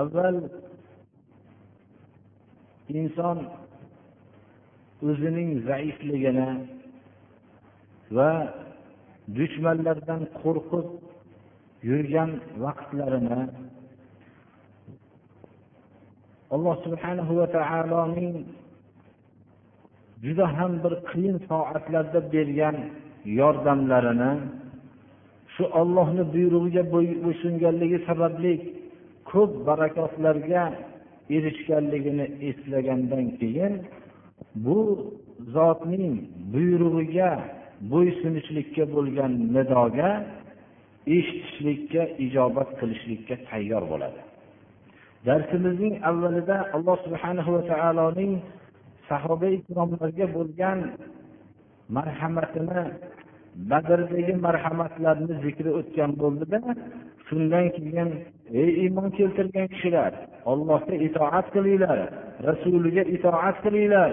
avval inson o'zining zaifligini va dushmanlardan qo'rqib yurgan vaqtlarini alloh subhanahu va taoloning juda ham bir qiyin soatlarda bergan yordamlarini shu ollohni buyrug'iga bo'ysunganligi sababli ko'p barakotlarga erishganligini eslagandan keyin bu zotning buyrug'iga bo'ysunishlikka bo'lgan nidoga eshitishlikka ijobat qilishlikka tayyor bo'ladi. Darsimizning avvalida alloh subhanahu va taoloning sahoba ikromlarga bo'lgan marhamatini badrdagi marhamatlarni zikri o'tgan bo'ldida shundan keyin ey iymon keltirgan kishilar ollohga itoat qilinglar rasuliga itoat qilinglar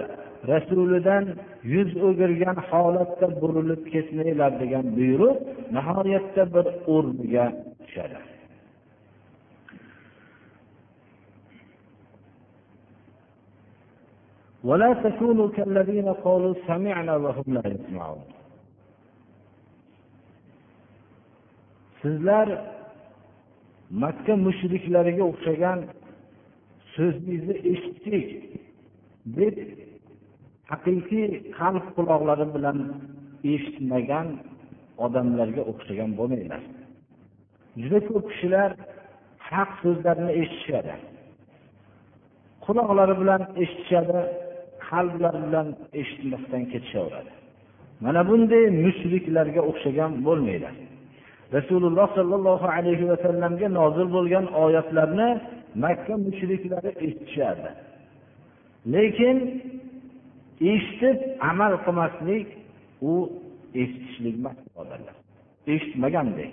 rasulidan yuz o'girgan holatda burilib ketmanglar degan buyruq nihoyatda bir o'rniga tushadi ولا تكونوا كالذين قالوا سمعنا وهم لا يسمعون sizlar makka mushriklariga o'xshagan so'zingizni eshitdik deb haqiqiy qalb quloqlari bilan eshitmagan odamlarga o'xshagan bo'lmanglar. Juda ko'p kishilar haq so'zlarni eshitishadi. Quloqlari bilan eshitishadi qalblari bilan eshitmasdan ketishaveradi. Mana bunday mushriklarga o'xshagan bo'lmanglar. Rasululloh sollallohu alayhi vasallamga nozil bo'lgan oyatlarni makka mushriklari eshitishardi lekin eshitib amal qilmaslik u eshitishlik emas birodarlar. Eshitmagandek.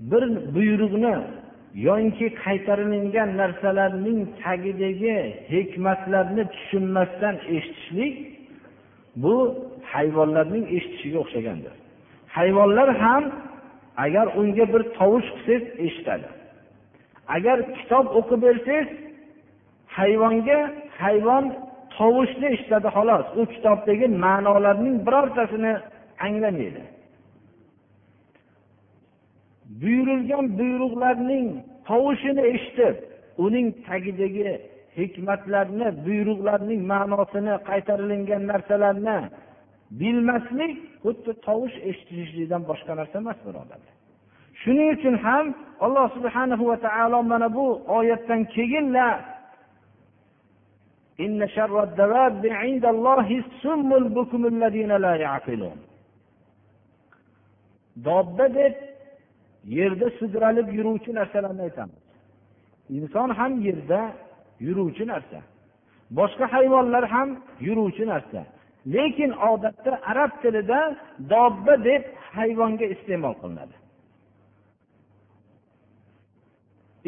Bir buyruqni yoinki qaytarilingan narsalarning tagidagi hikmatlarni tushunmasdan eshitishlik bu hayvonlarning eshitishiga o'xshagandir hayvonlar ham agar unga bir tovush qilsangiz eshitadi. Agar kitob o'qib bersangiz hayvonga hayvon tovushni eshitadi xolos. U kitobdagi ma'nolarning birortasini anglamaydi. Buyurilgan buyruqlarning tovushini eshitib uning tagidagi hikmatlarni buyruqlarning ma'nosini qaytarilingan narsalarni bilmaslik xuddi tovush eshitishlikdan boshqa narsa emas birodarlar. Shuning uchun ham alloh subhana va taolo mana bu oyatdan keyinla dobba deb yerda sudralib yuruvchi narsalarni aytamiz. Inson ham yerda yuruvchi narsa. Boshqa hayvonlar ham yuruvchi narsa. Lekin odatda arab tilida dobba deb hayvonga iste'mol qilinadi.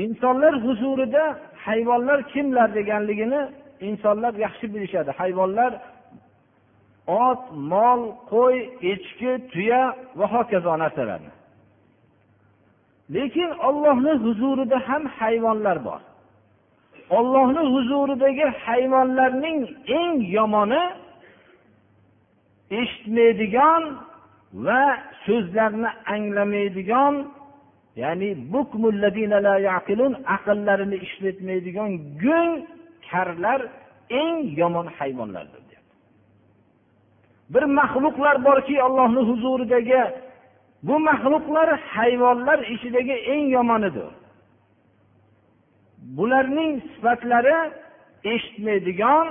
Insonlar huzurida hayvonlar kimlar deganligini insonlar yaxshi bilishadi. Hayvonlar ot mol qo'y echki tuya va hokazo narsalarni. Lekin ollohni huzurida ham hayvonlar bor. Ollohni huzuridagi hayvonlarning eng yomoni eshitmaydigan va so'zlarni anglamaydigan ya'ni aqllarini ishlatmaydigan gung karlar eng yomon hayvonlardir bir maxluqlar borki ollohni huzuridagi bu maxluqlar hayvonlar ichidagi eng yomonidir. Bularning sifatlari eshitmaydigan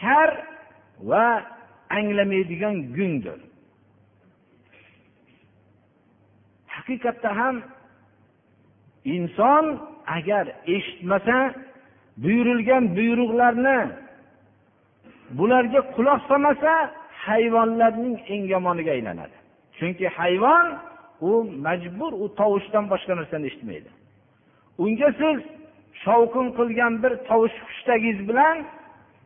kar va anglamaydigan gungdir. Haqiqatda ham inson agar eshitmasa buyurilgan buyruqlarni bularga quloq solmasa hayvonlarning eng yomoniga aylanadi. Chunki hayvon u majbur u tovushdan boshqa narsani eshitmaydi. Unga siz shovqin qilgan bir tovush hushtagingiz bilan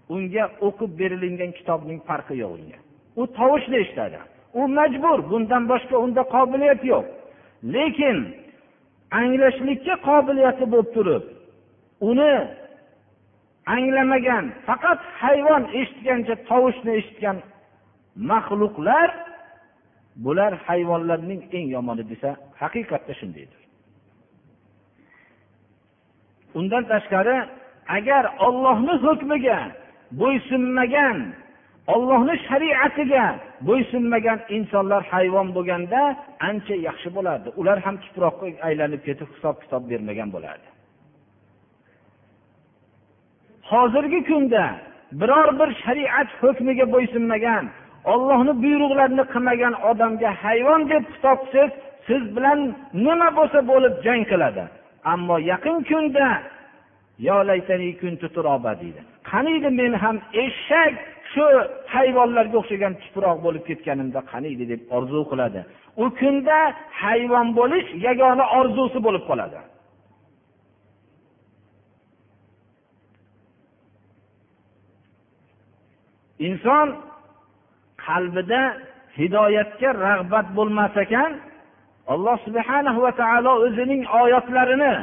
unga o'qib berilingan kitobning farqi yo'q unga. U tovushni eshitadi u majbur bundan boshqa unda qobiliyat yo'q. Lekin anglashlikka qobiliyati bo'lib turib uni anglamagan faqat hayvon eshitgancha tovushni eshitgan maxluqlar bular hayvonlarning eng yomoni desa haqiqatda shundaydir. Undan tashqari agar ollohni hukmiga bo'ysunmagan ollohni shariatiga bo'ysunmagan insonlar hayvon bo'lganda ancha yaxshi bo'lardi. Ular ham tuproqqa aylanib ketib hisob kitob bermagan bo'lardi. Hozirgi kunda biror bir shariat hukmiga bo'ysunmagan ollohni buyruqlarini qilmagan odamga hayvon deb xitob siz bilan nima bo'lsa bo'lib jang qiladi. Ammo yaqin kunda deydi. Qaniydi men ham eshak shu hayvonlarga o'xshagan tuproq bo'lib ketganimda qaniydi deb orzu qiladi. U kunda hayvon bo'lish yagona orzusi bo'lib qoladi. Inson qalbida hidoyatga rag'bat bo'lmas ekan alloh subhana va taolo o'zining oyatlarini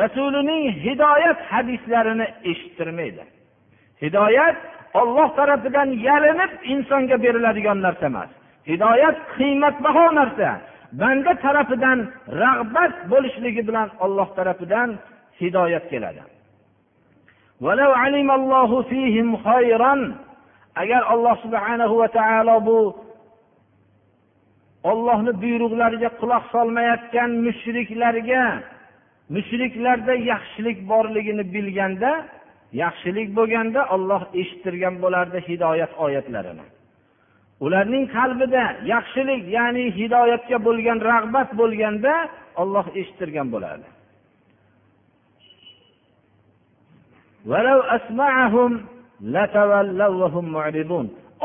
rasulining hidoyat hadislarini eshittirmaydi. Hidoyat olloh tarafidan yalinib insonga beriladigan narsa emas. Hidoyat qiymatbaho narsa. Banda tarafidan rag'bat bo'lishligi bilan olloh tarafidan hidoyat keladi. Agar alloh subhanahu va taolo bu ollohni buyruqlariga quloq solmayotgan mushriklarga mushriklarda yaxshilik borligini bilganda yaxshilik bo'lganda olloh eshittirgan bo'lardi hidoyat oyatlarini. Ularning qalbida yaxshilik ya'ni hidoyatga bo'lgan rag'bat bo'lganda olloh eshittirgan bo'lardi.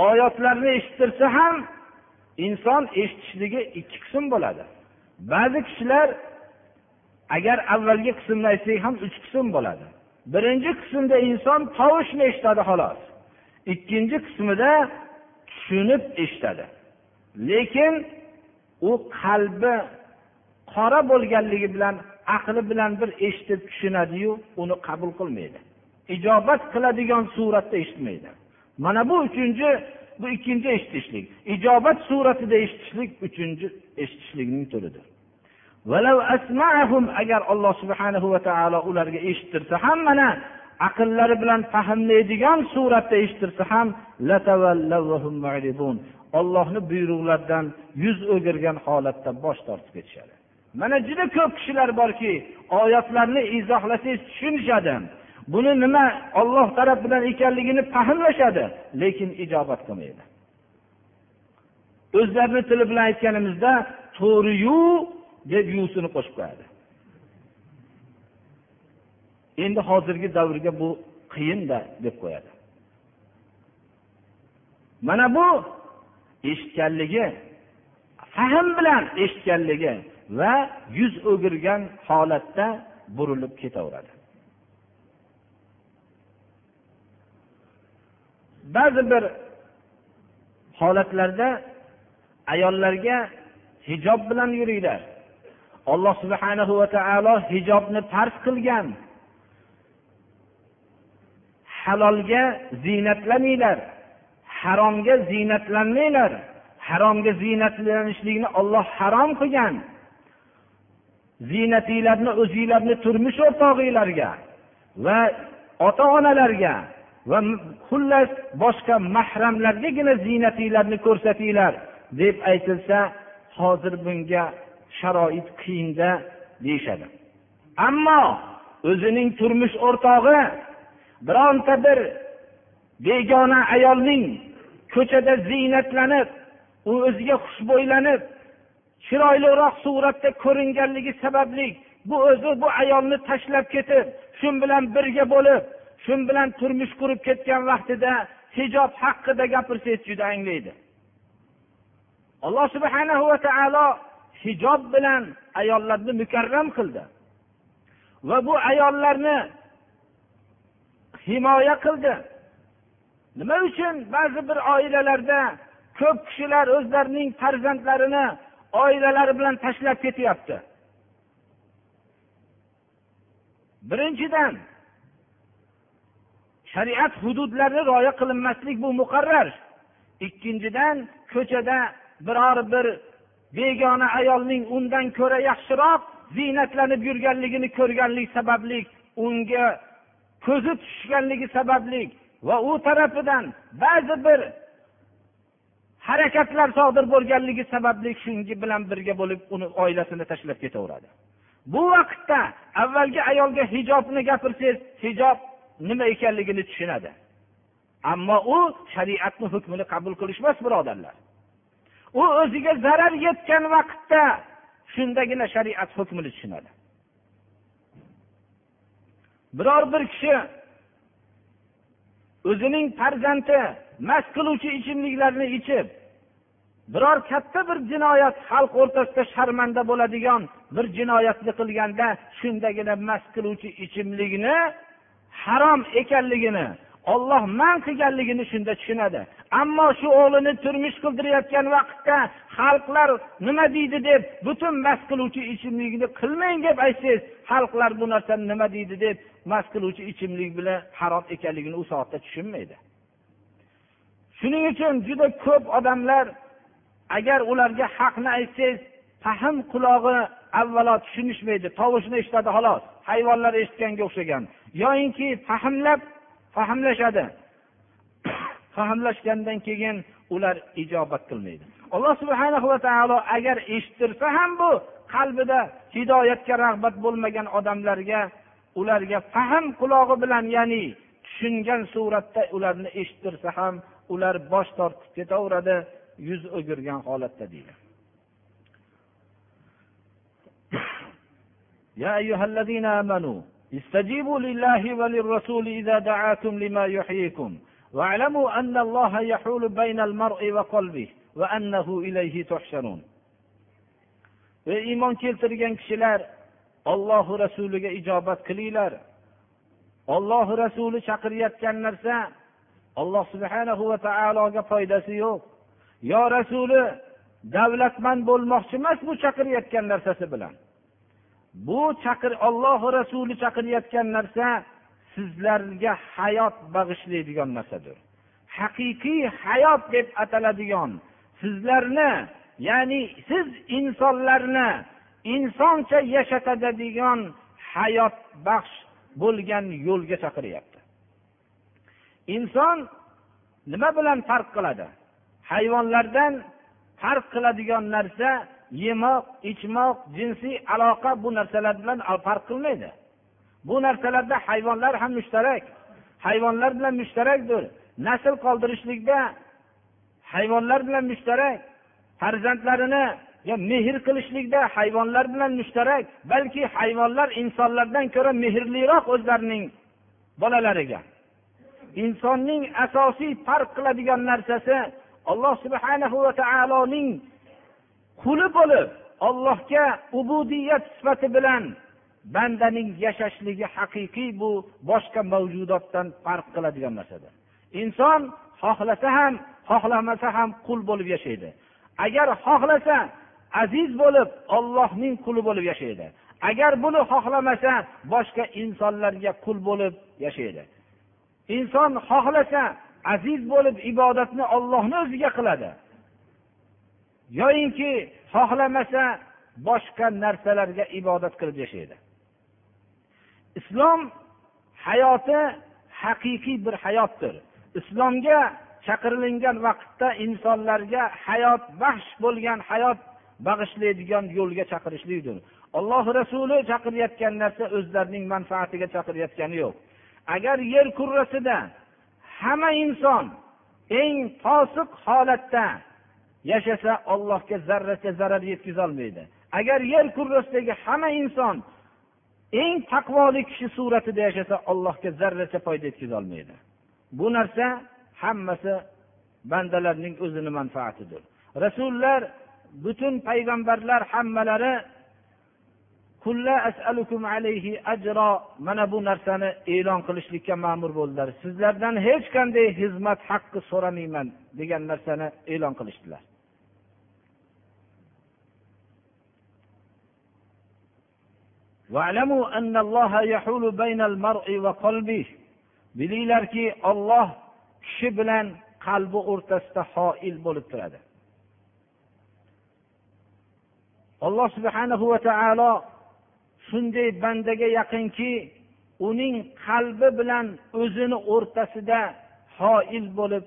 Oyatlarni eshittirsa ham inson eshitishligi ikki qism bo'ladi. Ba'zi kishilar agar avvalgi qismni aytsak ham uch qism bo'ladi. Birinchi qismda inson tovushni eshitadi xolos. Ikkinchi qismida tushunib eshitadi. Lekin u qalbi qora bo'lganligi bilan aqli bilan bir eshitib tushunadiyu uni qabul qilmaydi. Ijobat qiladigan suratda eshitmaydi. Mana bu uchinchi bu ikkinchi eshitishlik. Ijobat suratida eshitishlik uchinchi eshitishlikning turidir agar alloh subhanahu va taolo ularga eshittirsa ham mana aqllari bilan fahmlaydigan suratda eshittirsa ham ollohni buyruqlaridan yuz o'girgan holatda bosh tortib ketishadi. Mana juda ko'p kishilar borki oyatlarni izohlasangiz tushunishadi. Buni nima olloh tarafidan ekanligini fahmlashadi lekin ijobat qilmaydi. O'zlarini tili bilan aytganimizda to'g'riyu deb yusini qo'shib qo'yadi endi hozirgi davrga bu qiyinda deb qo'yadi. Mana bu eshitganligi fahm bilan eshitganligi va yuz o'girgan holatda burilib ketaveradi. Ba'zi bir holatlarda ayollarga hijob bilan yuringlar. Alloh subhanahu va taolo hijobni farz qilgan. Halolga ziynatlaninglar haromga ziynatlanmanglar haromga ziynatlanishlikni olloh harom qilgan. Ziynatinglarni o'zinglarni turmush o'rtog'inglarga va ota onalarga va xullas boshqa mahramlargagina ziynatinglarni ko'rsatinglar deb aytilsa hozir bunga sharoit qiyinda deyishadi. Ammo o'zining turmush o'rtog'i bironta bir begona ayolning ko'chada ziynatlanib u o'ziga xushbo'ylanib chiroyliroq suratda ko'ringanligi sababli bu o'zi bu ayolni tashlab ketib shu bilan birga bo'lib shu bilan turmush qurib ketgan vaqtida hijob haqida gapirsangiz juda anglaydi. Alloh subhanahu va taolo hijob bilan ayollarni mukarram qildi. Va bu ayollarni himoya qildi. Nima uchun? Ba'zi bir oilalarda ko'p kishilar o'zlarining farzandlarini oilalari bilan tashlab ketyapti. Birinchidan shariat hududlarini rioya qilinmaslik bu muqarrar. Ikkinchidan ko'chada biror bir begona ayolning undan ko'ra yaxshiroq ziynatlanib yurganligini ko'rganlik sababli unga ko'zi tushganligi sababli va u tarafidan ba'zi bir harakatlar sodir bo'lganligi sababli shunga bilan birga bo'lib uni oilasini tashlab ketaveradi. Bu vaqtda avvalgi ayolga hijobni gapirsangiz hijob nima ekanligini tushunadi. Ammo u shariatni hukmini qabul qilishmas birodarlar. U o'ziga zarar yetgan vaqtda shundagina shariat hukmini tushunadi. Biror bir kishi o'zining farzandi mast qiluvchi ichimliklarni ichib biror katta bir jinoyat xalq o'rtasida sharmanda bo'ladigan bir jinoyatni qilganda shundagina mast qiluvchi ichimlikni harom ekanligini olloh man qilganligini shunda tushunadi. Ammo shu o'g'lini turmush qildirayotgan vaqtda xalqlar nima deydi deb butun mast qiluvchi ichimlikni qilmang deb aytsangiz xalqlar bu narsani nima deydi deb mast qiluvchi ichimlik bilan harom ekanligini u soatda tushunmaydi. Shuning uchun juda ko'p odamlar agar ularga haqni aytsangiz fahm qulog'i avvalo tushunishmaydi. Tovushni eshitadi xolos. Hayvonlar eshitganga o'xshagan. Yoyinki fahmlab fahmlashadi. fahmlashgandan keyin ular ijobat qilmaydi alloh subhana va taolo agar eshittirsa ham bu qalbida hidoyatga rag'bat bo'lmagan odamlarga ularga fahm qulog'i bilan ya'ni tushungan suratda ularni eshittirsa ham ular bosh tortib ketaveradi yuz o'girgan holatda deydi يا أيها الذين آمنوا استجيبوا لله وللرسول إذا دعاكم لما يحييكم واعلموا أن الله يحول بين المرء وقلبه وأنه إليه تحشرون iymon keltirgan kishilar ollohu rasuliga ijobat qilinglar ollohu rasuli chaqirayotgan narsa alloh subhanahu va taologa foydasi yo'q yo rasuli davlatmand bo'lmoqchi emas bu chaqirayotgan narsasi bilan bu chaqir ollohu rasuli chaqirayotgan narsa sizlarga hayot bag'ishlaydigan narsadir. Haqiqiy hayot deb ataladigan sizlarni ya'ni siz insonlarni insoncha yashatadigan hayot baxsh bo'lgan yo'lga chaqiryapti. Inson nima bilan farq qiladi? Hayvonlardan farq qiladigan narsa yemoq ichmoq jinsiy aloqa bu narsalar bilan farq qilmaydi. Bu narsalarda hayvonlar ham mushtarak. Hayvonlar bilan mushtarakdir. Nasl qoldirishlikda hayvonlar bilan mushtarak. Farzandlarini mehr qilishlikda hayvonlar bilan mushtarak. Balki hayvonlar insonlardan ko'ra mehrliroq o'zlarining bolalariga. Insonning asosiy farq qiladigan narsasi alloh subhanahu va taoloning quli bo'lib ollohga ubudiyat sifati bilan bandaning yashashligi haqiqiy bu boshqa mavjudotdan farq qiladigan narsadir. Inson xohlasa ham xohlamasa ham qul bo'lib yashaydi. Agar xohlasa aziz bo'lib ollohning quli bo'lib yashaydi. Agar buni xohlamasa boshqa insonlarga qul bo'lib yashaydi. Inson xohlasa aziz bo'lib ibodatni ollohni o'ziga qiladi. Yoyinki xohlamasa boshqa narsalarga ibodat qilib yashaydi. Islom hayoti haqiqiy bir hayotdir. Islomga chaqirilingan vaqtda insonlarga hayot baxsh bo'lgan hayot bag'ishlaydigan yo'lga chaqirishlikdir alloh rasuli chaqirayotgan narsa o'zlarining manfaatiga chaqirayotgani yo'q. Agar yer kurrasida hamma inson eng fosiq holatda yashasa ollohga zarracha zarar yetkazolmaydi agar yer kurrasidagi hamma inson eng taqvoli kishi suratida yashasa allohga zarracha foyda yetkazolmaydi. Bu narsa hammasi bandalarning o'zini manfaatidir. Rasullar butun payg'ambarlar hammalari mana bu narsani e'lon qilishlikka ma'mur bo'ldilar. Sizlardan hech qanday xizmat haqqi so'ramayman degan narsani e'lon qilishdilar. Bilinglarki olloh kishi bilan qalbi o'rtasida hoil bo'lib turadi. Alloh subhanahu va taolo shunday bandaga yaqinki uning qalbi bilan o'zini o'rtasida hoil bo'lib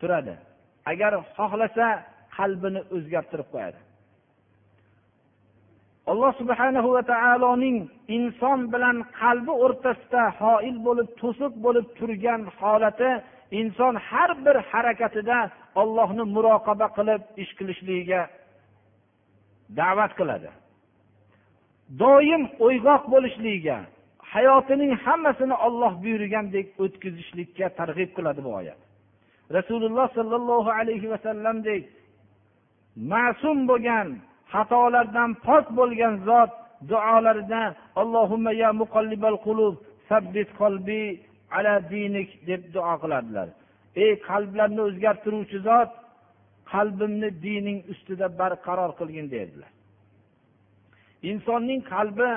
turadi. Agar xohlasa qalbini o'zgartirib qo'yadi. Alloh subhanahu va taoloning inson bilan qalbi o'rtasida hoil bo'lib to'siq bo'lib turgan holati inson har bir harakatida ollohni muroqaba qilib ish qilishligiga da'vat qiladi. Doim o'yg'oq bo'lishligiga hayotining hammasini olloh buyurgandek o'tkazishlikka targ'ib qiladi bu oyat. Rasululloh sollallohu alayhi vasallamdek ma'sum bo'lgan xatolardan pok bo'lgan zot duolarida allohumma ya muqallibal qulub sabbit qalbi ala dinik deb duo qiladilar. Ey qalblarni o'zgartiruvchi zot qalbimni dining ustida barqaror qilgin dedilar. Insonning qalbi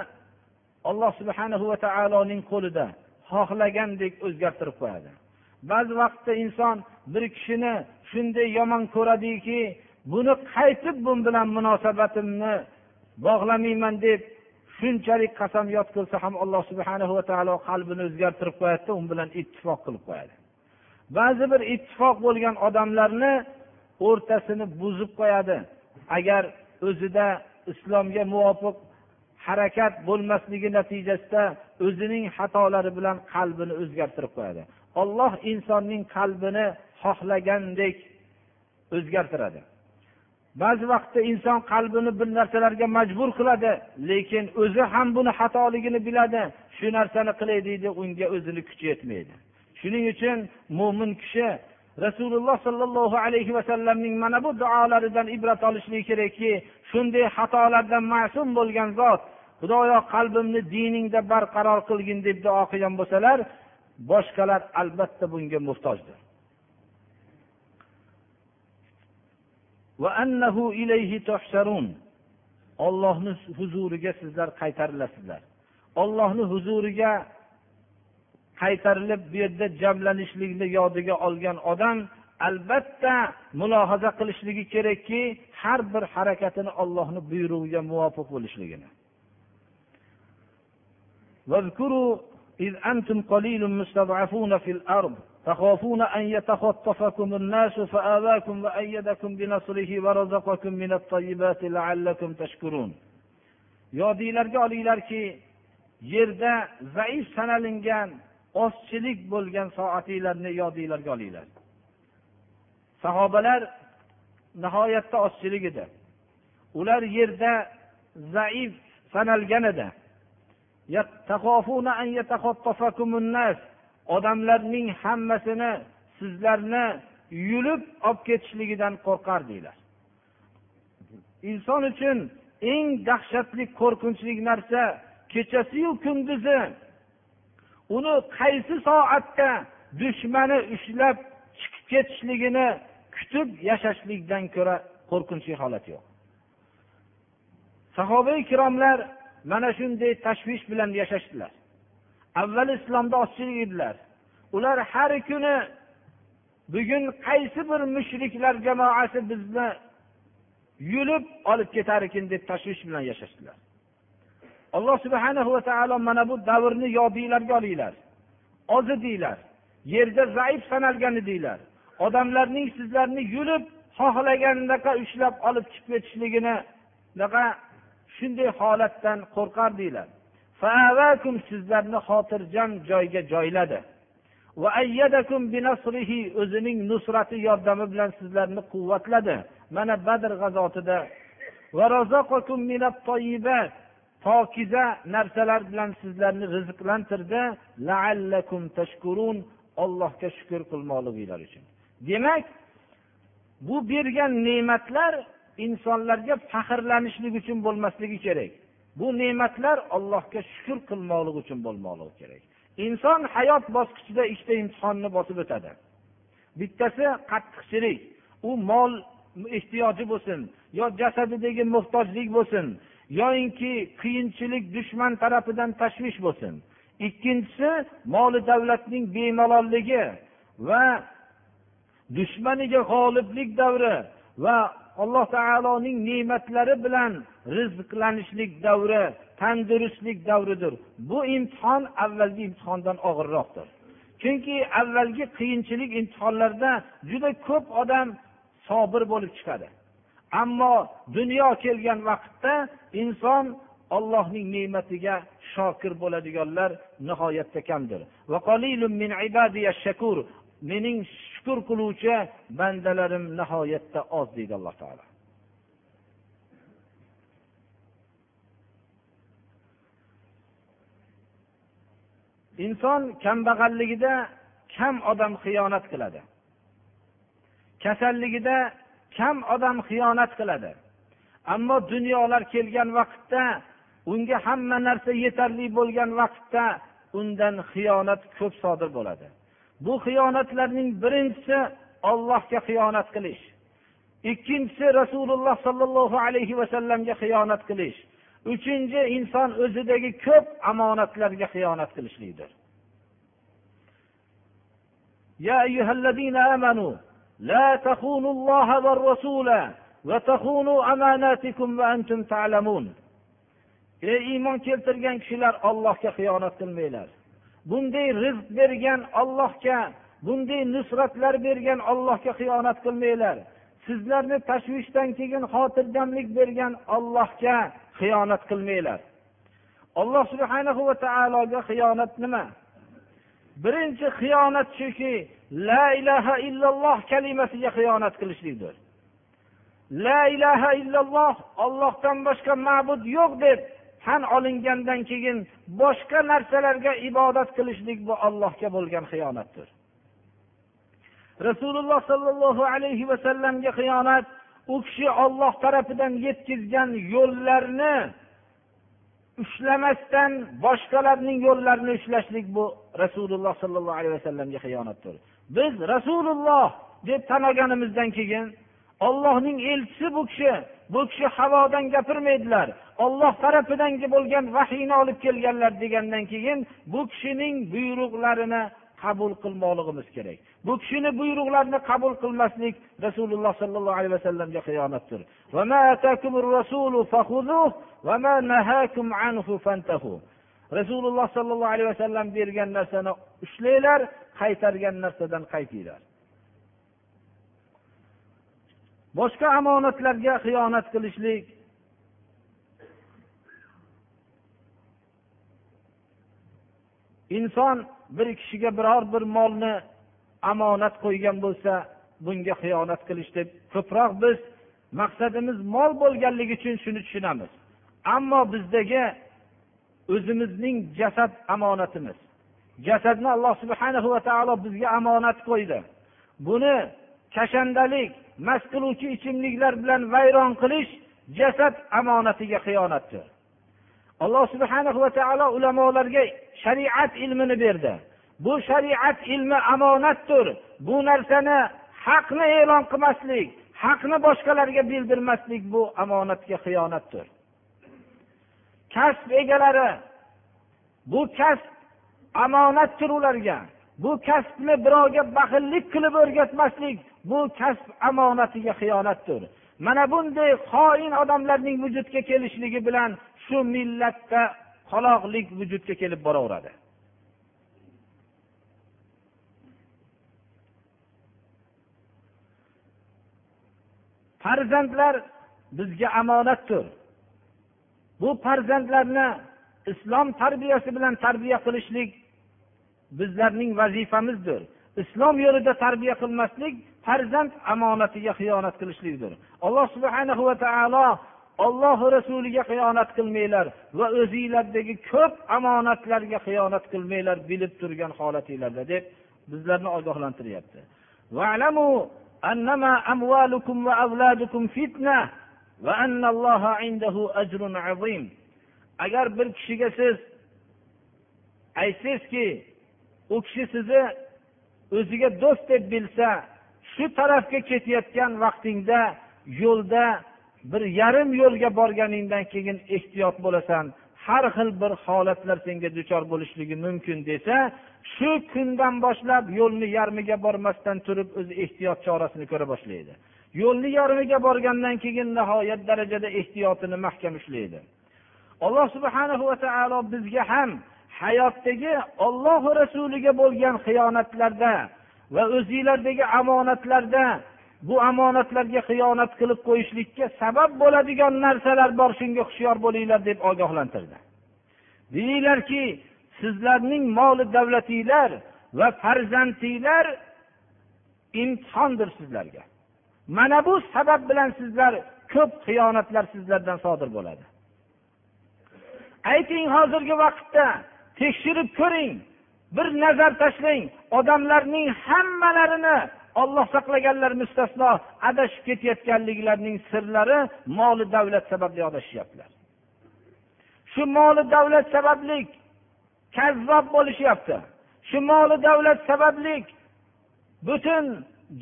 alloh subhanahu va taoloning qo'lida xohlagandek o'zgartirib qo'yadi. Ba'zi vaqtda inson bir kishini shunday yomon ko'radiki buni qaytib bu bilan munosabatimni bog'lamayman deb shunchalik qasamyod qilsa ham alloh subhana va taolo qalbini o'zgartirib qo'yadida u bilan ittifoq qilib qo'yadi. Ba'zi bir ittifoq bo'lgan odamlarni o'rtasini buzib qo'yadi. Agar o'zida islomga muvofiq harakat bo'lmasligi natijasida o'zining xatolari bilan qalbini o'zgartirib qo'yadi. Olloh insonning qalbini xohlagandek o'zgartiradi. Ba'zi vaqtda inson qalbini bir narsalarga majbur qiladi lekin o'zi ham buni xatoligini biladi. Shu narsani qilay deydi unga o'zini kuchi yetmaydi. Shuning uchun mo'min kishi rasululloh sollallohu alayhi vasallamning mana bu duolaridan ibrat olishligi kerakki shunday xatolardan ma'sum bo'lgan zot xudoyo qalbimni diningda barqaror qilgin deb duo qilgan bo'lsalar boshqalar albatta bunga muhtojdir. ollohni huzuriga sizlar qaytarilasizlar ollohni huzuriga qaytarilib bu yerda jamlanishlikni yodiga olgan odam albatta mulohaza qilishligi kerakki har bir harakatini ollohni buyrug'iga muvofiq bo'lishligini واذكروا إذ أنتم قليل مستضعفون في الأرض تخافون أن يتخطفكم الناس فآواكم وأيدكم بنصره ورزقكم من الطيبات لعلكم تشكرون yodinglarga olinglarki yerda zaif sanalingan ozchilik bo'lgan soatinglarni yodinglarga olinglar sahobalar nihoyatda ozchilik edi ular yerda zaif sanalgan edi Odamlarning hammasini sizlarni yulib olib ketishligidan qo'rqardinglar inson uchun eng dahshatli qo'rqinchli narsa kechasiyu kunduzi. Uni qaysi soatda dushmani ushlab chiqib ketishligini kutib yashashlikdan ko'ra qo'rqinchli holat yo'q. Sahoba ikromlar mana shunday tashvish bilan yashashdilar. Avval islomda ozchilik edilar. Ular har kuni bugun qaysi bir mushriklar jamoasi bizni yulib olib ketar ekan deb tashvish bilan yashashdilar. Alloh subhana va taolo mana bu davrni yodinglarga olinglar. Oz edinglar yerda zaif sanalgan edinglar odamlarning sizlarni yulib xohlagandaqa ushlab olib chiqib ketishligini shunday holatdan qo'rqardinglar sizlarni xotirjam joyga joyladi. O'zining nusrati yordami bilan sizlarni quvvatladi. Mana badr g'azotida. Pokiza narsalar bilan sizlarni rizqlantirdi. Laallakum tashkurun allohga shukur qilmoqliginglar uchun. Demak bu bergan ne'matlar insonlarga faxrlanishlik uchun bo'lmasligi kerak. Bu ne'matlar allohga shukur qilmoqlik uchun bo'lmoqligi kerak. Inson hayot bosqichida ikkita imtihonni bosib o'tadi. Bittasi qattiqchilik u mol ehtiyoji bo'lsin yo jasadidagi muhtojlik bo'lsin yoyinki qiyinchilik dushman tarafidan tashvish bo'lsin. Ikkinchisi moli davlatning bemaloligi va dushmaniga g'oliblik davri va alloh taoloning ne'matlari bilan rizqlanishlik davri tandurustlik davridir. Bu imtihon avvalgi imtihondan og'irroqdir. Chunki avvalgi qiyinchilik imtihonlarda juda ko'p odam sobir bo'lib chiqadi. Ammo dunyo kelgan vaqtda inson ollohning ne'matiga shokir bo'ladiganlar nihoyatda kamdir. Mening shukur qiluvchi bandalarim nihoyatda oz deydi alloh taolo. Inson kambag'alligida kam odam xiyonat qiladi. Kasalligida kam odam xiyonat qiladi. Ammo dunyolar kelgan vaqtda unga hamma narsa yetarli bo'lgan vaqtda undan xiyonat ko'p sodir bo'ladi. bu xiyonatlarning birinchisi ollohga xiyonat qilish ikkinchisi rasululloh sollallohu alayhi vasallamga xiyonat qilish uchinchi inson o'zidagi ko'p omonatlarga xiyonat qilishlikdir يا أيها الذين آمنوا لا تخونوا الله والرسول وتخونوا أماناتكم وأنتم تعلمون ey iymon keltirgan kishilar ollohga xiyonat qilmanglar Bunday rizq bergan ollohga bunday nusratlar bergan ollohga xiyonat qilmanglar. Sizlarni tashvishdan keyin xotirjamlik bergan ollohga xiyonat qilmanglar. Alloh subhanahu va taologa xiyonat nima? Birinchi xiyonat shuki la ilaha illalloh kalimasiga xiyonat qilishlikdir. La ilaha illalloh ollohdan boshqa ma'bud yo'q deb tan olingandan keyin boshqa narsalarga ibodat qilishlik bu allohga bo'lgan xiyonatdir. Rasululloh sollallohu alayhi vasallamga xiyonat u kishi olloh tarafidan yetkazgan yo'llarni ushlamasdan boshqalarning yo'llarini ushlashlik bu rasululloh sollallohu alayhi vasallamga xiyonatdir. Biz rasululloh deb tan olganimizdan keyin ollohning elchisi bu kishi bu kishi havodan gapirmaydilar. Olloh tarafidan bo'lgan vahiyni olib kelganlar degandan keyin bu kishining buyruqlarini qabul qilmoqligimiz kerak. Bu kishini buyruqlarini qabul qilmaslik rasululloh sollallohu alayhi vasallamga xiyonatdir rasululloh sollallohu alayhi vasallam bergan narsani ushlanglar qaytargan narsadan qaytinglar. Boshqa omonatlarga xiyonat qilishlik inson bir kishiga biror bir molni omonat qo'ygan bo'lsa bunga xiyonat qilish deb ko'proq biz maqsadimiz mol bo'lganligi uchun shuni tushunamiz. Ammo bizdagi o'zimizning jasad omonatimiz. Jasadni alloh subhana va taolo bizga omonat qo'ydi. Buni kashandalik mast qiluvchi ichimliklar bilan vayron qilish jasad omonatiga xiyonatdir. Alloh subhana va taolo ulamolarga shariat ilmini berdi. Bu shariat ilmi omonatdir bu narsani haqni e'lon qilmaslik haqni boshqalarga bildirmaslik bu omonatga xiyonatdir. Kasb egalari bu kasb omonatdir ularga. Bu kasbni birovga baxillik qilib o'rgatmaslik bu kasb omonatiga xiyonatdir. Mana bunday xoin odamlarning vujudga kelishligi bilan shu millatda qoloqlik vujudga kelib boraveradi. Farzandlar bizga omonatdir bu farzandlarni islom tarbiyasi bilan tarbiya qilishlik bizlarning vazifamizdir. Islom yo'lida tarbiya qilmaslik farzand omonatiga xiyonat qilishlikdir. Alloh subhana va taolo ollohi rasuliga xiyonat qilmanglar va o'zinglardagi ko'p omonatlarga xiyonat qilmanglar bilib turgan holatinglarda deb bizlarni ogohlantiryapti. Agar bir kishiga siz aytsangizki u kishi sizni o'ziga do'st deb bilsa shu tarafga ketayotgan vaqtingda yo'lda bir yarim yo'lga borganingdan keyin ehtiyot bo'lasan har xil bir holatlar senga duchor bo'lishligi mumkin desa shu kundan boshlab yo'lni yarmiga bormasdan turib o'zi ehtiyot chorasini ko'ra boshlaydi. Yo'lni yarmiga borgandan keyin nihoyat darajada ehtiyotini mahkam ushlaydi alloh subhanahu va taolo bizga ham hayotdagi ollohu rasuliga bo'lgan xiyonatlarda va o'zinglardagi omonatlarda bu omonatlarga xiyonat qilib qo'yishlikka sabab bo'ladigan narsalar bor shunga hushyor bo'linglar deb ogohlantirdi. Deyinglarki sizlarning moli davlatinglar va farzandinglar imtihondir sizlarga. Mana bu sabab bilan sizlar ko'p xiyonatlar sizlardan sodir bo'ladi. Ayting hozirgi vaqtda tekshirib ko'ring bir nazar tashlang odamlarning hammalarini olloh saqlaganlar mustasno adashib ketayotganliklarining sirlari moli davlat sababli adashyaptilar. Shu moli davlat sababli kazzob bo'lishyapti. Shu moli davlat sababli butun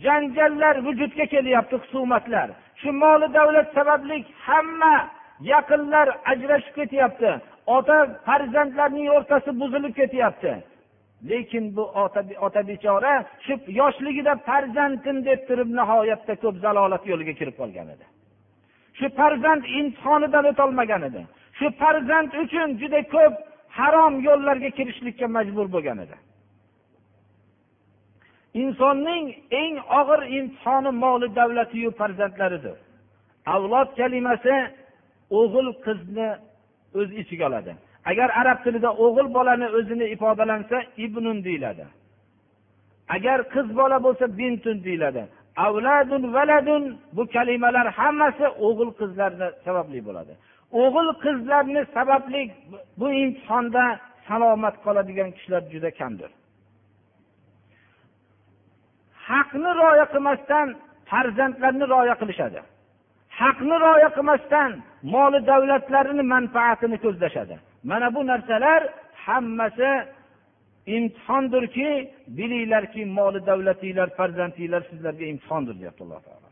janjallar vujudga kelyapti husumatlar. Shu moli davlat sababli hamma yaqinlar ajrashib ketyapti. Ota farzandlarning o'rtasi buzilib ketyapti. Lekin bu ota bechora shu yoshligida farzandim deb turib nihoyatda ko'p zalolat yo'liga kirib qolgan edi. Shu farzand imtihonidan o'tolmagan edi. Shu farzand uchun juda ko'p harom yo'llarga kirishlikka majbur bo'lgan edi. Insonning eng og'ir imtihoni moli davlatiyu farzandlaridir. Avlod kalimasi o'g'il qizni o'z ichiga oladi. Agar arab tilida o'g'il bolani o'zini ifodalansa ibnun deyiladi. Agar qiz bola bo'lsa bintun deyiladi. Avladun valadun bu kalimalar hammasi o'g'il qizlarni sababli bo'ladi. O'g'il qizlarni sababli bu imtihonda salomat qoladigan kishilar juda kamdir. Haqni rioya qilmasdan farzandlarni rioya qilishadi. Haqni rioya qilmasdan moli davlatlarini manfaatini ko'zlashadi. Mana bu narsalar hammasi imtihondirki bilinglarki moli davlatinglar farzandinglar sizlarga imtihondir deyapti alloh taolo.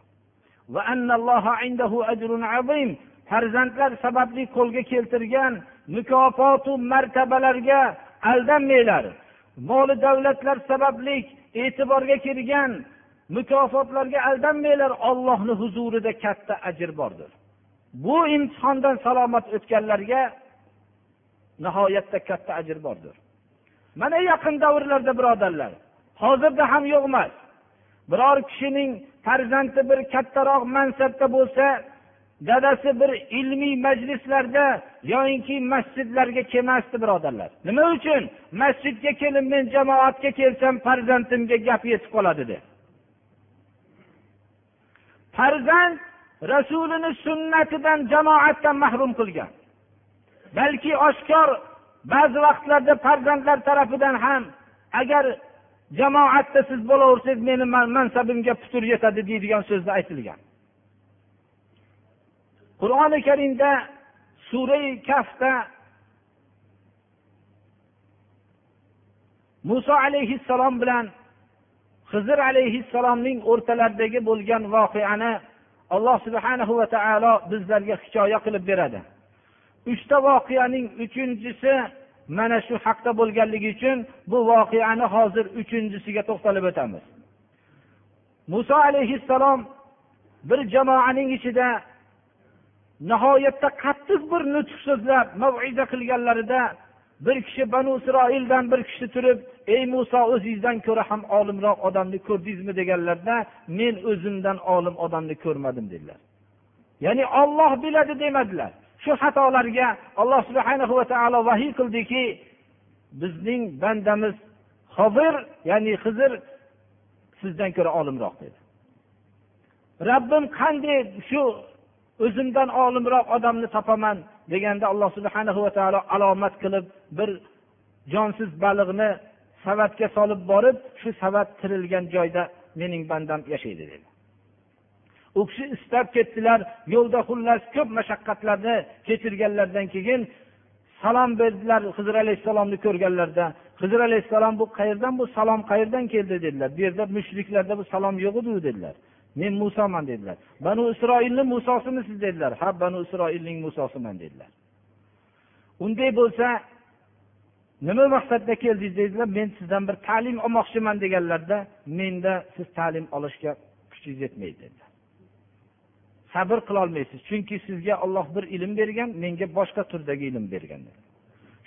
Farzandlar sababli qo'lga keltirgan mukofotu martabalarga aldanmanglar. Moli davlatlar sababli e'tiborga kirgan mukofotlarga aldanmanglar. Ollohni huzurida katta ajr bordir. Bu imtihondan salomat o'tganlarga nihoyatda katta ajr bordir. Mana yaqin davrlarda birodarlar hozirda ham yo'q emas. Biror kishining farzandi bir kattaroq mansabda bo'lsa dadasi bir ilmiy majlislarda yoyinki masjidlarga kelmasdi birodarlar. Nima uchun? Masjidga kelib men jamoatga kelsam farzandimga gap yetib qoladi deb farzand rasulini sunnatidan jamoatdan mahrum qilgan. Balki oshkor ba'zi vaqtlarda farzandlar tarafidan ham agar jamoatda siz bo'laversangiz meni mansabimga putur yetadi deydigan so'zlar aytilgan. Qur'oni karimda surai kafda muso alayhissalom bilan hizr alayhissalomning o'rtalaridagi bo'lgan voqeani alloh subhanahu va taolo bizlarga hikoya qilib beradi. Uchta voqeaning uchinchisi mana shu haqda bo'lganligi uchun bu voqeani hozir uchinchisiga to'xtalib o'tamiz. Muso alayhissalom bir jamoaning ichida nihoyatda qattiq bir nutq so'zlab maviza qilganlarida bir kishi banu isroildan bir kishi turib ey muso o'zingizdan ko'ra ham olimroq odamni ko'rdingizmi? deganlarda men o'zimdan olim odamni ko'rmadim dedilar. Ya'ni olloh biladi demadilar. Shu xatolarga alloh subhana va taolo vahiy qildiki bizning bandamiz hozir ya'ni hizr sizdan ko'ra olimroq dedi. Rabbim qanday shu o'zimdan olimroq odamni topaman deganda alloh subhana va taolo alomat qilib bir jonsiz baliqni savatga solib borib shu savat tirilgan joyda mening bandam yashaydi dedi. U kishi istab ketdilar yo'lda xullas ko'p mashaqqatlarni kechirganlaridan keyin salom berdilar hizr alayhissalomni ko'rganlarida. Hizr alayhissalom bu qayerdan bu salom qayerdan keldi dedilar. Bu yerda mushriklarda bu salom yo'q edi dedilar. Men musoman dedilar. Banu isroilni musosimisiz dedilar. Ha banu isroilning musosiman dedilar. Unday bo'lsa nima maqsadda keldingiz dedilar. Men sizdan bir ta'lim olmoqchiman deganlarda menda siz ta'lim olishga kuchingiz yetmaydi dedilar. Sabr qilolmaysiz. Chunki sizga olloh bir ilm bergan menga boshqa turdagi ilm bergan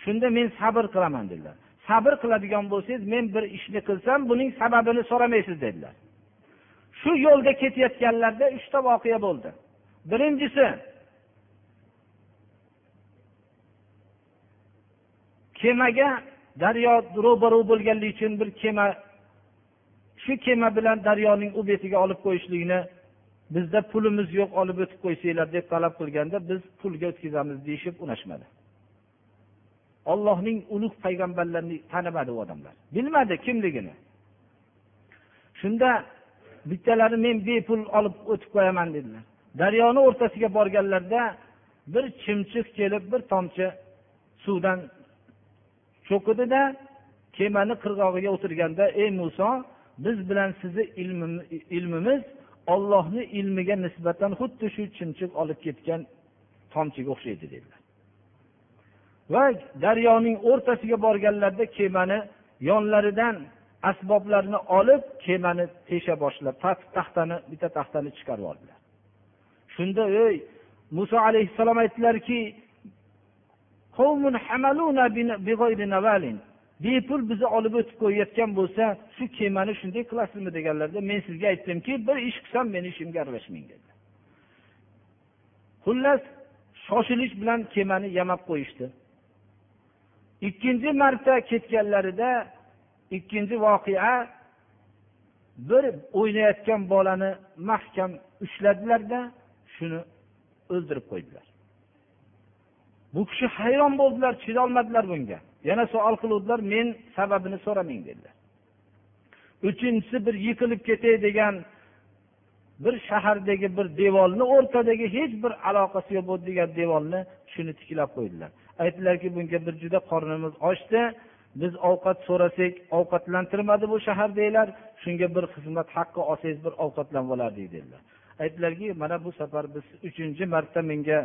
shunda men sabr qilaman dedilar. Sabr qiladigan bo'lsangiz men bir ishni qilsam buning sababini so'ramaysiz dedilar. Shu yo'lda ketayotganlarida uchta voqea bo'ldi. Birinchisi kemaga daryo ro'baru bo'lganligi uchun bir kema shu kema bilan daryoning u betiga olib qo'yishlikni bizda pulimiz yo'q olib o'tib qo'ysanglar deb talab qilganda biz pulga o'tkazamiz deyishib unashmadi. Ollohning ulug' payg'ambarlarini tanimadi u odamlar. Bilmadi kimligini. Shunda bittalari men bepul olib o'tib qo'yaman dedilar. Daryoni o'rtasiga borganlarida bir chimchiq kelib bir tomchi suvdan cho'kidida kemani qirg'og'iga o'tirganda ey muso biz bilan sizni ilmimiz ollohni ilmiga nisbatan xuddi shu chimchiq olib ketgan tomchiga o'xshaydi dedilar. Va daryoning o'rtasiga borganlarida kemani yonlaridan asboblarni olib kemani tesha boshlab taxtani bitta taxtani chiqarib yubordilar shunda ey muso alayhissalom aytdilarki bepul bizni olib o'tib qo'yayotgan bo'lsa shu kemani shunday qilasizmi deganlarida men sizga aytdimki bir ish qilsam meni ishimga aralashmang dedi. Xullas shoshilish bilan kemani yamab qo'yishdi. Ikkinchi marta ketganlarida ikkinchi voqea bir o'ynayotgan bolani mahkam ushladilarda shuni o'ldirib qo'ydilar. Bu kishi hayron bo'ldilar chidolmadilar bunga. Yana savol qiluvdilar men sababini so'ramang dedilar. Uchinchisi bir yiqilib ketay degan bir shahardagi bir devorni o'rtadagi hech bir aloqasi yo'q bo'lgan devorni shuni tiklab qo'ydilar. Aytdilarki bunga bir juda qornimiz ochdi. Biz ovqat so'rasak ovqatlantirmadi bu shahardagilar shunga bir xizmat haqqi olsangiz bir ovqatlanib olardik dedilar. Aytdilarki mana bu safar biz uchinchi marta menga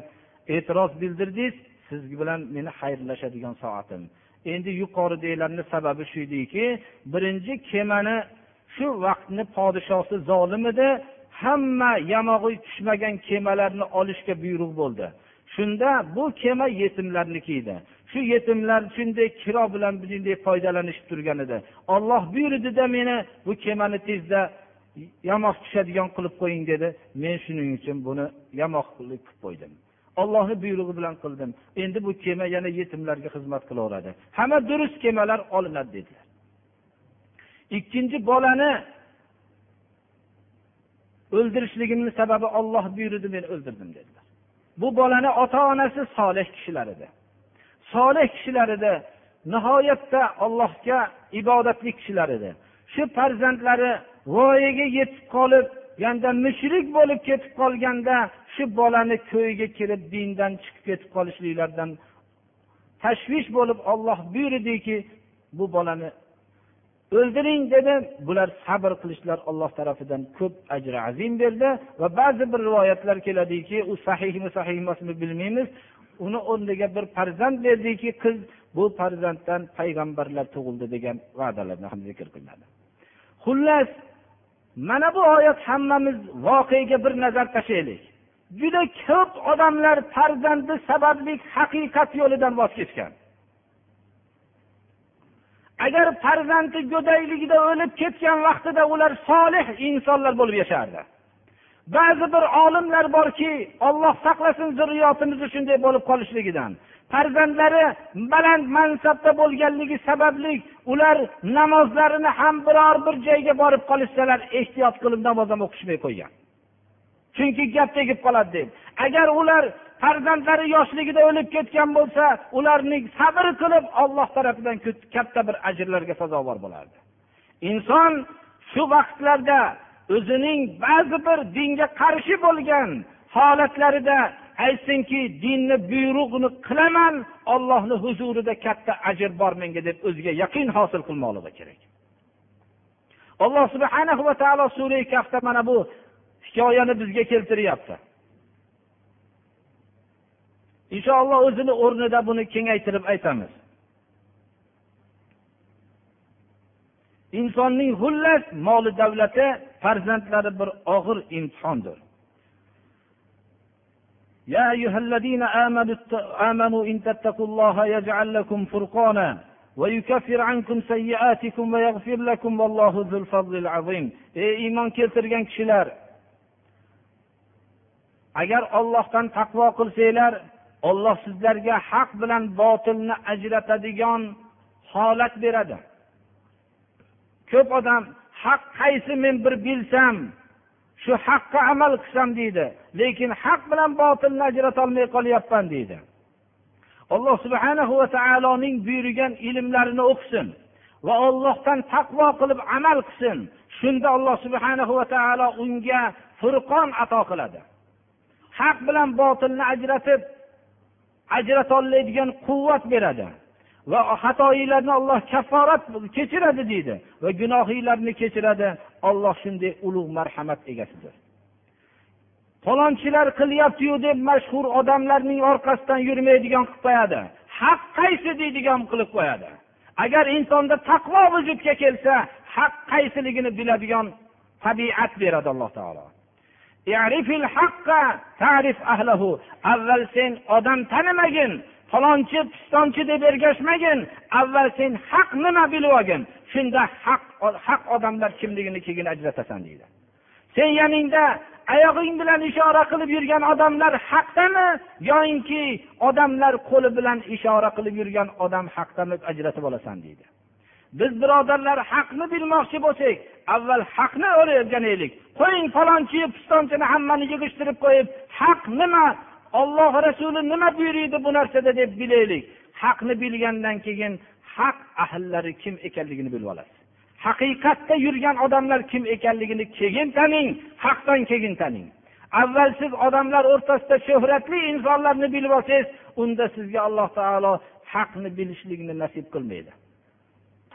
e'tiroz bildirdingiz. Siz bilan meni xayrlashadigan soatim. Endi yuqoridagilarni sababi shu ediki birinchi kemani shu vaqtni podshosi zolim edi hamma yamog'i tushmagan kemalarni olishga buyruq bo'ldi. Shunda bu kema yetimlarniki edi shu yetimlar shunday kiro bilan bunday foydalanishib turgan edi. Olloh buyurdida meni bu kemani tezda yamoq tushadigan qilib qo'ying dedi. Men shuning uchun buni yamoq qilib qo'ydim. Ollohni buyrug'i bilan qildim. Endi bu kema yana yetimlarga xizmat qilaveradi. Hamma durust kemalar olinadi dedilar. Ikkinchi bolani o'ldirishligimni sababi olloh buyurdi men o'ldirdim dedilar. Bu bolani ota onasi solih kishilar edi. Solih kishilar edi nihoyatda allohga ibodatli kishilar edi. Shu farzandlari voyaga yetib qolib yanda mushrik bo'lib ketib qolganda shu bolani ko'yiga kirib dindan chiqib ketib qolishliklaridan tashvish bo'lib olloh buyurdiki bu bolani o'ldiring dedi. Bular sabr qilishlar olloh tarafidan ko'p ajri azim berdi va ba'zi bir rivoyatlar keladiki u sahihmi sahih emasmi bilmaymiz. Uni o'rniga bir farzand berdiki qiz bu farzanddan payg'ambarlar tug'ildi degan va'dalarni ham zikr qilinadi. Xullas mana bu oyat hammamiz voqega bir nazar tashlaylik juda ko'p odamlar farzandi sababli haqiqat yo'lidan voz kechgan. Agar farzandi go'dayligida o'lib ketgan vaqtida ular solih insonlar bo'lib yashardi. Ba'zi bir olimlar borki olloh saqlasin zurriyotimizni shunday bo'lib qolishligidan. Farzandlari baland mansabda bo'lganligi sababli ular namozlarini ham biror bir joyga borib qolishsalar ehtiyot qilib namoz ham o'qishmay qo'ygan. Chunki gap tegib qoladi deb. Agar ular farzandlari yoshligida o'lib ketgan bo'lsa ularning sabr qilib olloh tarafidan katta bir ajrlarga sazovor bo'lardi. Inson shu vaqtlarda o'zining ba'zi bir dinga qarshi bo'lgan holatlarida aytsinki dinni buyrug'ini qilaman ollohni huzurida katta ajr bor menga deb o'ziga yaqin hosil qilmoqligi kerak. Alloh subhana va taolo sura kafda mana bu hikoyani bizga keltiryapti. Inshaalloh o'zini o'rnida buni kengaytirib aytamiz. Insonning xullas moli davlati farzandlari bir og'ir imtihondir. يا أيها الذين آمنوا إن تتقوا الله يجعل لكم فرقانا ويكفر عنكم سيئاتكم ويغفر لكم والله ذو الفضل العظيم ey iymon keltirgan kishilar agar ollohdan taqvo qilsanglar olloh sizlarga haq bilan botilni ajratadigan holat beradi ko'p odam haq qaysi men bir bilsam shu haqqa amal qilsam deydi lekin haq bilan botilni ajratolmay qolyapman deydi. Alloh subhana va taoloning buyurgan ilmlarini o'qisin va ollohdan taqvo qilib amal qilsin. Shunda alloh subhana va taolo unga furqon ato qiladi. Haq bilan botilni ajratib ajratolmaydigan quvvat beradi va xatoinglarni olloh kafforat kechiradi deydi va gunohinglarni kechiradi. Olloh shunday ulug' marhamat egasidir. Falonchilar qilyaptiyu deb mashhur odamlarning orqasidan yurmaydigan qilib qo'yadi. Haq qaysi deydigan qilib qo'yadi. Agar insonda taqvo vujudga kelsa haq qaysiligini biladigan tabiat beradi alloh taolo. Avval sen odam tanimagin falonchi pistonchi deb ergashmagin. Avval sen haq nima bilib olgin. Shunda haq haq odamlar kimligini keyin ajratasan deydi. Sen yoningda oyog'ing bilan ishora qilib yurgan odamlar haqdami yoyinki odamlar qo'li bilan ishora qilib yurgan odam haqdami ajratib olasan deydi. Biz birodarlar haqni bilmoqchi bo'lsak avval haqni o'rganaylik qo'ying falonchi pistonchini hammani yig'ishtirib qo'yib haq nima olloh rasuli nima buyuriydi bu narsada deb bilaylik. Haqni bilgandan keyin haq ahllari kim ekanligini bilib olasiz. Haqiqatda yurgan odamlar kim ekanligini keyin taning haqdan keyin taning. Avval siz odamlar o'rtasida shuhratli insonlarni bilib olsangiz unda sizga alloh taolo haqni bilishlikni nasib qilmaydi.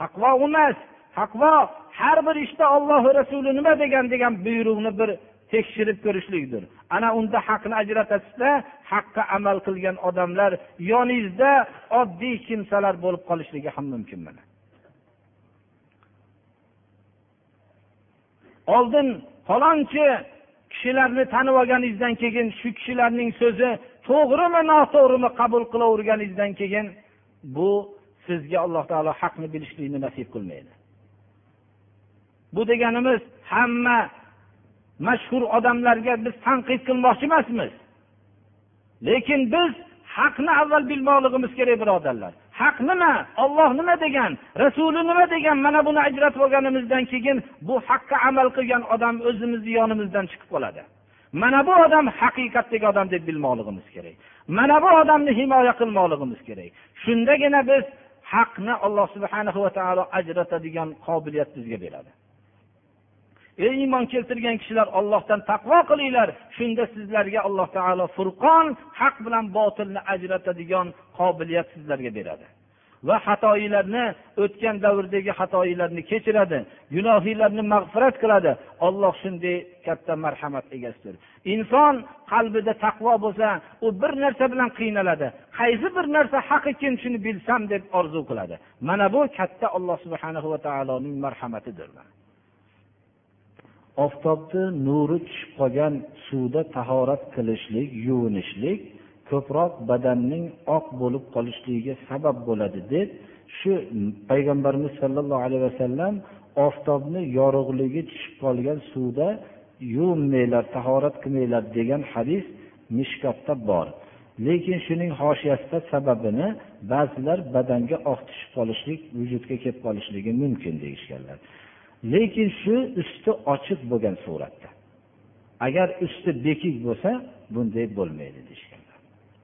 Taqvo emas taqvo. Har bir ishda ollohi rasuli nima degan degan buyruqni bir tekshirib ko'rishlikdir. Ana unda haqni ajratasizda haqqa amal qilgan odamlar yoningizda oddiy kimsalar bo'lib qolishligi ham mumkin mana. Oldin falonchi kishilarni tanib olganingizdan keyin shu kishilarning so'zi to'g'rimi noto'g'rimi qabul qilaverganingizdan keyin bu sizga alloh taolo haqni bilishlikni nasib qilmaydi. Bu deganimiz hamma mashhur odamlarga biz tanqid qilmoqchi emasmiz. Lekin biz haqni avval bilmoqligimiz kerak birodarlar. Haq nima? Olloh nima degan? Rasuli nima degan? Mana buni ajratib olganimizdan keyin bu haqqa amal qilgan odam o'zimizni yonimizdan chiqib qoladi. Mana bu odam haqiqatdagi odam deb bilmoqligimiz kerak. Mana bu odamni himoya qilmoqligimiz kerak. Shundagina biz haqni alloh subhana va taolo ajratadigan qobiliyat bizga beradi. Ey iymon keltirgan kishilar ollohdan taqvo qilinglar. Shunda sizlarga alloh taolo furqon haq bilan botilni ajratadigan qobiliyat sizlarga beradi. Va xatoinglarni o'tgan davrdagi xatoinglarni kechiradi gunohinglarni mag'firat qiladi. Olloh shunday katta marhamat egasidir. Inson qalbida taqvo bo'lsa u bir narsa bilan qiynaladi. Qaysi bir narsa haq ekan shuni bilsam deb orzu qiladi. Mana bu katta alloh subhanahu va taoloning marhamatidir. Oftobni nuri tushib qolgan suvda tahorat qilishlik yuvinishlik ko'proq badanning oq bo'lib qolishligiga sabab bo'ladi deb shu payg'ambarimiz sollallohu alayhi vasallam oftobni yorug'ligi tushib qolgan suvda yuvinmanglar tahorat qilmanglar degan hadis mishkotda bor. Lekin shuning hoshiyasida sababini ba'zilar badanga oq tushib qolishlik vujudga kelib qolishligi mumkin deyishganlar. Lekin shu usti ochiq bo'lgan suratda. Agar usti bekik bo'lsa bunday bo'lmaydi deyishganlar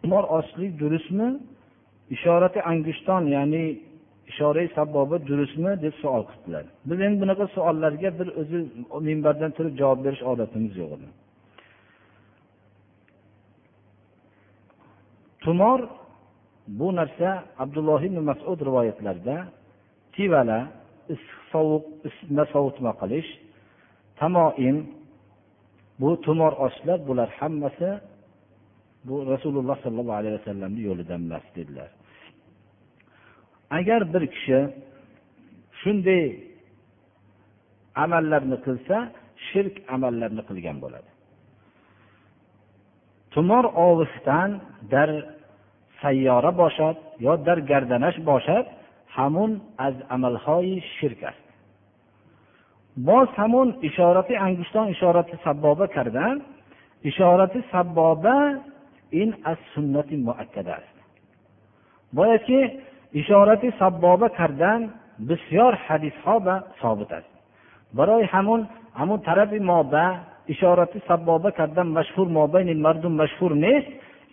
umor ochlik durustmi ishorati angushton ya'ni ishorai sabbobi durustmi deb savol qildilar. Biz endi bunaqa savollarga bir o'zi minbardan turib javob berish odatimiz yo'q edi. Tumor bu narsa abdulloh ibn masud rivoyatlarida tivala issiq sovuq isitma sovutma qilish. Tamoim bu tumor ochlar bular hammasi bu rasululloh sollallohu alayhi vasallamni yo'lidan emas dedilar. Agar bir kishi shunday amallarni qilsa shirk amallarni qilgan bo'ladi. Tumor og'isidan dar sayyora boshab yo dar gardanash boshab hamun az amalhoi shirkas باز همون اشارت انگشتان اشارت سبابه کردن اشارت سبابه این از سنت مؤکده است باید که اشارت سبابه کردن بسیار حدیث ها و ثابت است برای همون همون طرف ما به اشارت سبابه کردن مشهور ما بین مردم مشهور نیست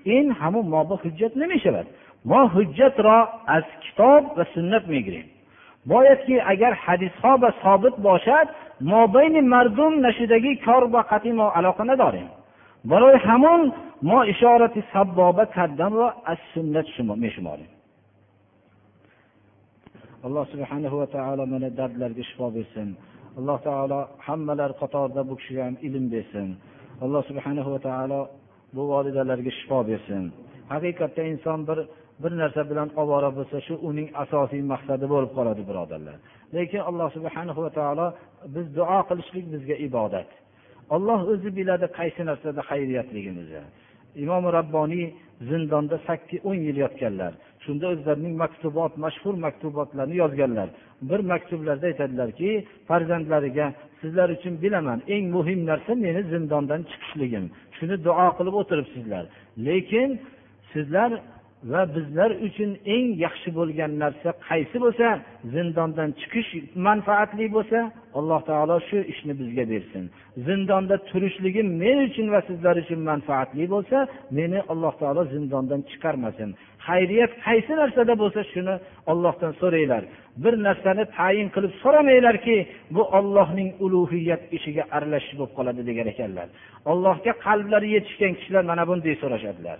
این همون ما به حجت نمی شود ما حجت را از کتاب و سنت میگیریم بایدکه اگر حدیث ها به ثابت باشد ما بین مردم نشدگی کار با قطعی ما علاقه نداریم برای همون ما اشارت سبابه کردن را از سنت شما میشماریم alloh subhanahu va taolo mana dardlarga shifo bersin alloh taolo hammalari qatorida bu kishiga ham ilm bersin alloh subhanahu va taolo bu volidalarga shifo bersin haqiqatda inson bir bir narsa bilan ovora bo'lsa shu uning asosiy maqsadi bo'lib qoladi birodarlar. Lekin alloh subhanahu va taolo biz duo qilishlik bizga ibodat. Olloh o'zi biladi qaysi narsada xayriyatligimizni. Imom rabboniy zindonda sakkiz o'n yil yotganlar. Shunda o'zlarining maktubot mashhur maktubotlarni yozganlar. Bir maktublarda aytadilarki farzandlariga sizlar uchun bilaman eng muhim narsa meni zindondan chiqishligim. Shuni duo qilib o'tiribsizlar. Lekin sizlar va bizlar uchun eng yaxshi bo'lgan narsa qaysi bo'lsa zindondan chiqish manfaatli bo'lsa alloh taolo shu ishni bizga bersin. Zindonda turishligim men uchun va sizlar uchun manfaatli bo'lsa meni alloh taolo zindondan chiqarmasin. Xayriyat qaysi narsada bo'lsa shuni ollohdan so'ranglar. Bir narsani tayin qilib so'ramanglarki bu ollohning ulug'iyat ishiga aralashish bo'lib qoladi degan ekanlar. Allohga qalblari yetishgan kishilar mana bunday so'rashadilar.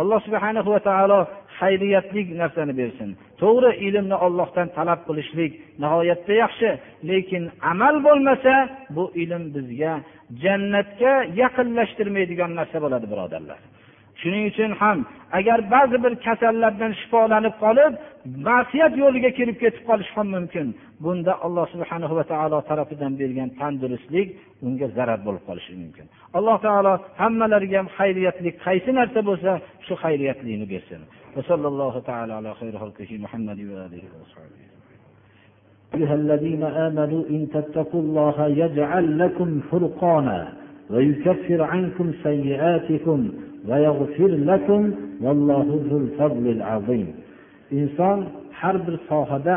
Alloh subhana va taolo xayriyatli narsani bersin. To'g'ri ilmni ollohdan talab qilishlik nihoyatda yaxshi lekin amal bo'lmasa bu ilm bizga jannatga yaqinlashtirmaydigan narsa bo'ladi birodarlar. shuning uchun ham agar ba'zi bir kasallardan shifolanib qolib ma'siyat yo'liga kirib ketib qolish ham mumkin bunda alloh subhana va taolo tarafidan bergan tandurustlik unga zarar bo'lib qolishi mumkin alloh taolo hammalariga ham xayriyatlik qaysi narsa bo'lsa shu xayriyatlikni bersin أيها الذين آمنوا إن تتقوا الله يجعل لكم فرقانا ويكفر عنكم سيئاتكم inson har bir sohada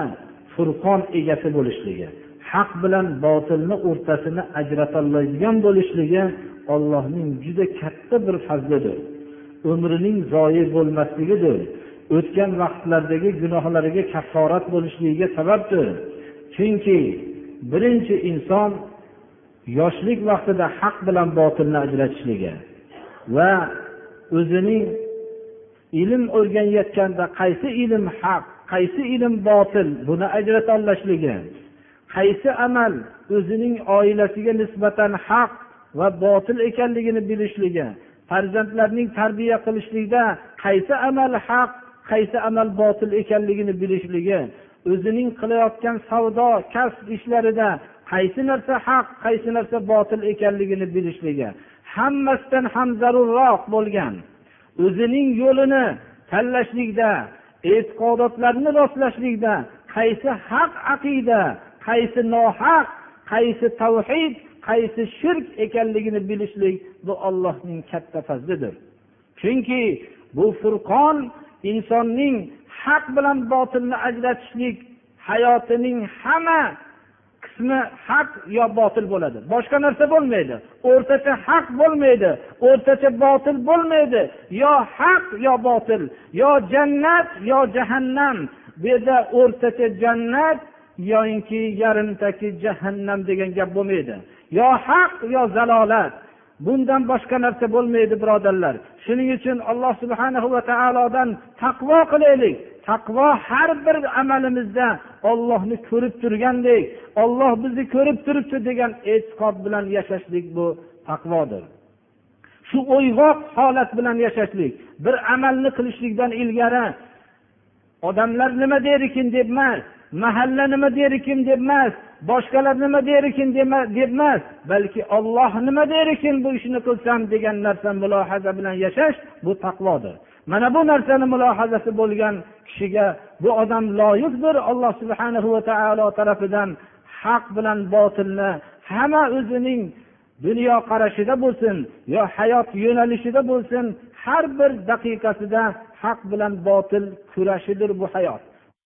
furqon egasi bo'lishligi haq bilan botilni o'rtasini ajratolmaydigan bo'lishligi ollohning juda katta bir fazlidir. Umrining zoyi bo'lmasligidir. O'tgan vaqtlardagi gunohlariga kafforat bo'lishligiga sababdir. Chunki birinchi inson yoshlik vaqtida haq bilan botilni ajratishligi va o'zining ilm o'rganayotganda qaysi ilm haq qaysi ilm botil buni ajratollashligi, qaysi amal o'zining oilasiga nisbatan haq va botil ekanligini bilishligi farzandlarning tarbiya qilishlikda qaysi amal haq qaysi amal botil ekanligini bilishligi o'zining qilayotgan savdo kasb ishlarida qaysi narsa haq qaysi narsa botil ekanligini bilishligi hammasidan ham zarurroq bo'lgan. O'zining yo'lini tanlashlikda e'tiqodotlarni rostlashlikda qaysi haq aqida qaysi nohaq qaysi tavhid qaysi shirk ekanligini bilishlik bu ollohning katta fazlidir. Chunki bu furqon insonning haq bilan botilni ajratishlik hayotining hamma qismi haq yo botil bo'ladi? Boshqa narsa bo'lmaydi. O'rtacha haq bo'lmaydi o'rtacha botil bo'lmaydi. Yo haq yo botil yo jannat yo jahannam. Bu yerda o'rtacha jannat yoyinki yarimtaki jahannam degan gap bo'lmaydi. Yo haq yo zalolat. Bundan boshqa narsa bo'lmaydi birodarlar. Shuning uchun alloh subhanahu va taolodan taqvo qilaylik. Taqvo har bir amalimizda ollohni ko'rib turgandek olloh bizni ko'rib turibdi degan e'tiqod bilan yashashlik bu taqvodir. Shu o'yg'oq holat bilan yashashlik bir amalni qilishlikdan ilgari odamlar nima der ekan deb emas mahalla nima der ekan deb emas boshqalar nima der ekan deb emas balki olloh nima der ekan bu ishni qilsam degan narsa mulohaza bilan yashash bu taqvodir. Mana bu narsani mulohazasi bo'lgan kishiga bu odam loyiqdir alloh subhanahu va taolo tarafidan haq bilan botilni hamma o'zining dunyo qarashida bo'lsin yo hayot yo'nalishida bo'lsin har bir daqiqasida haq bilan botil kurashidir bu hayot.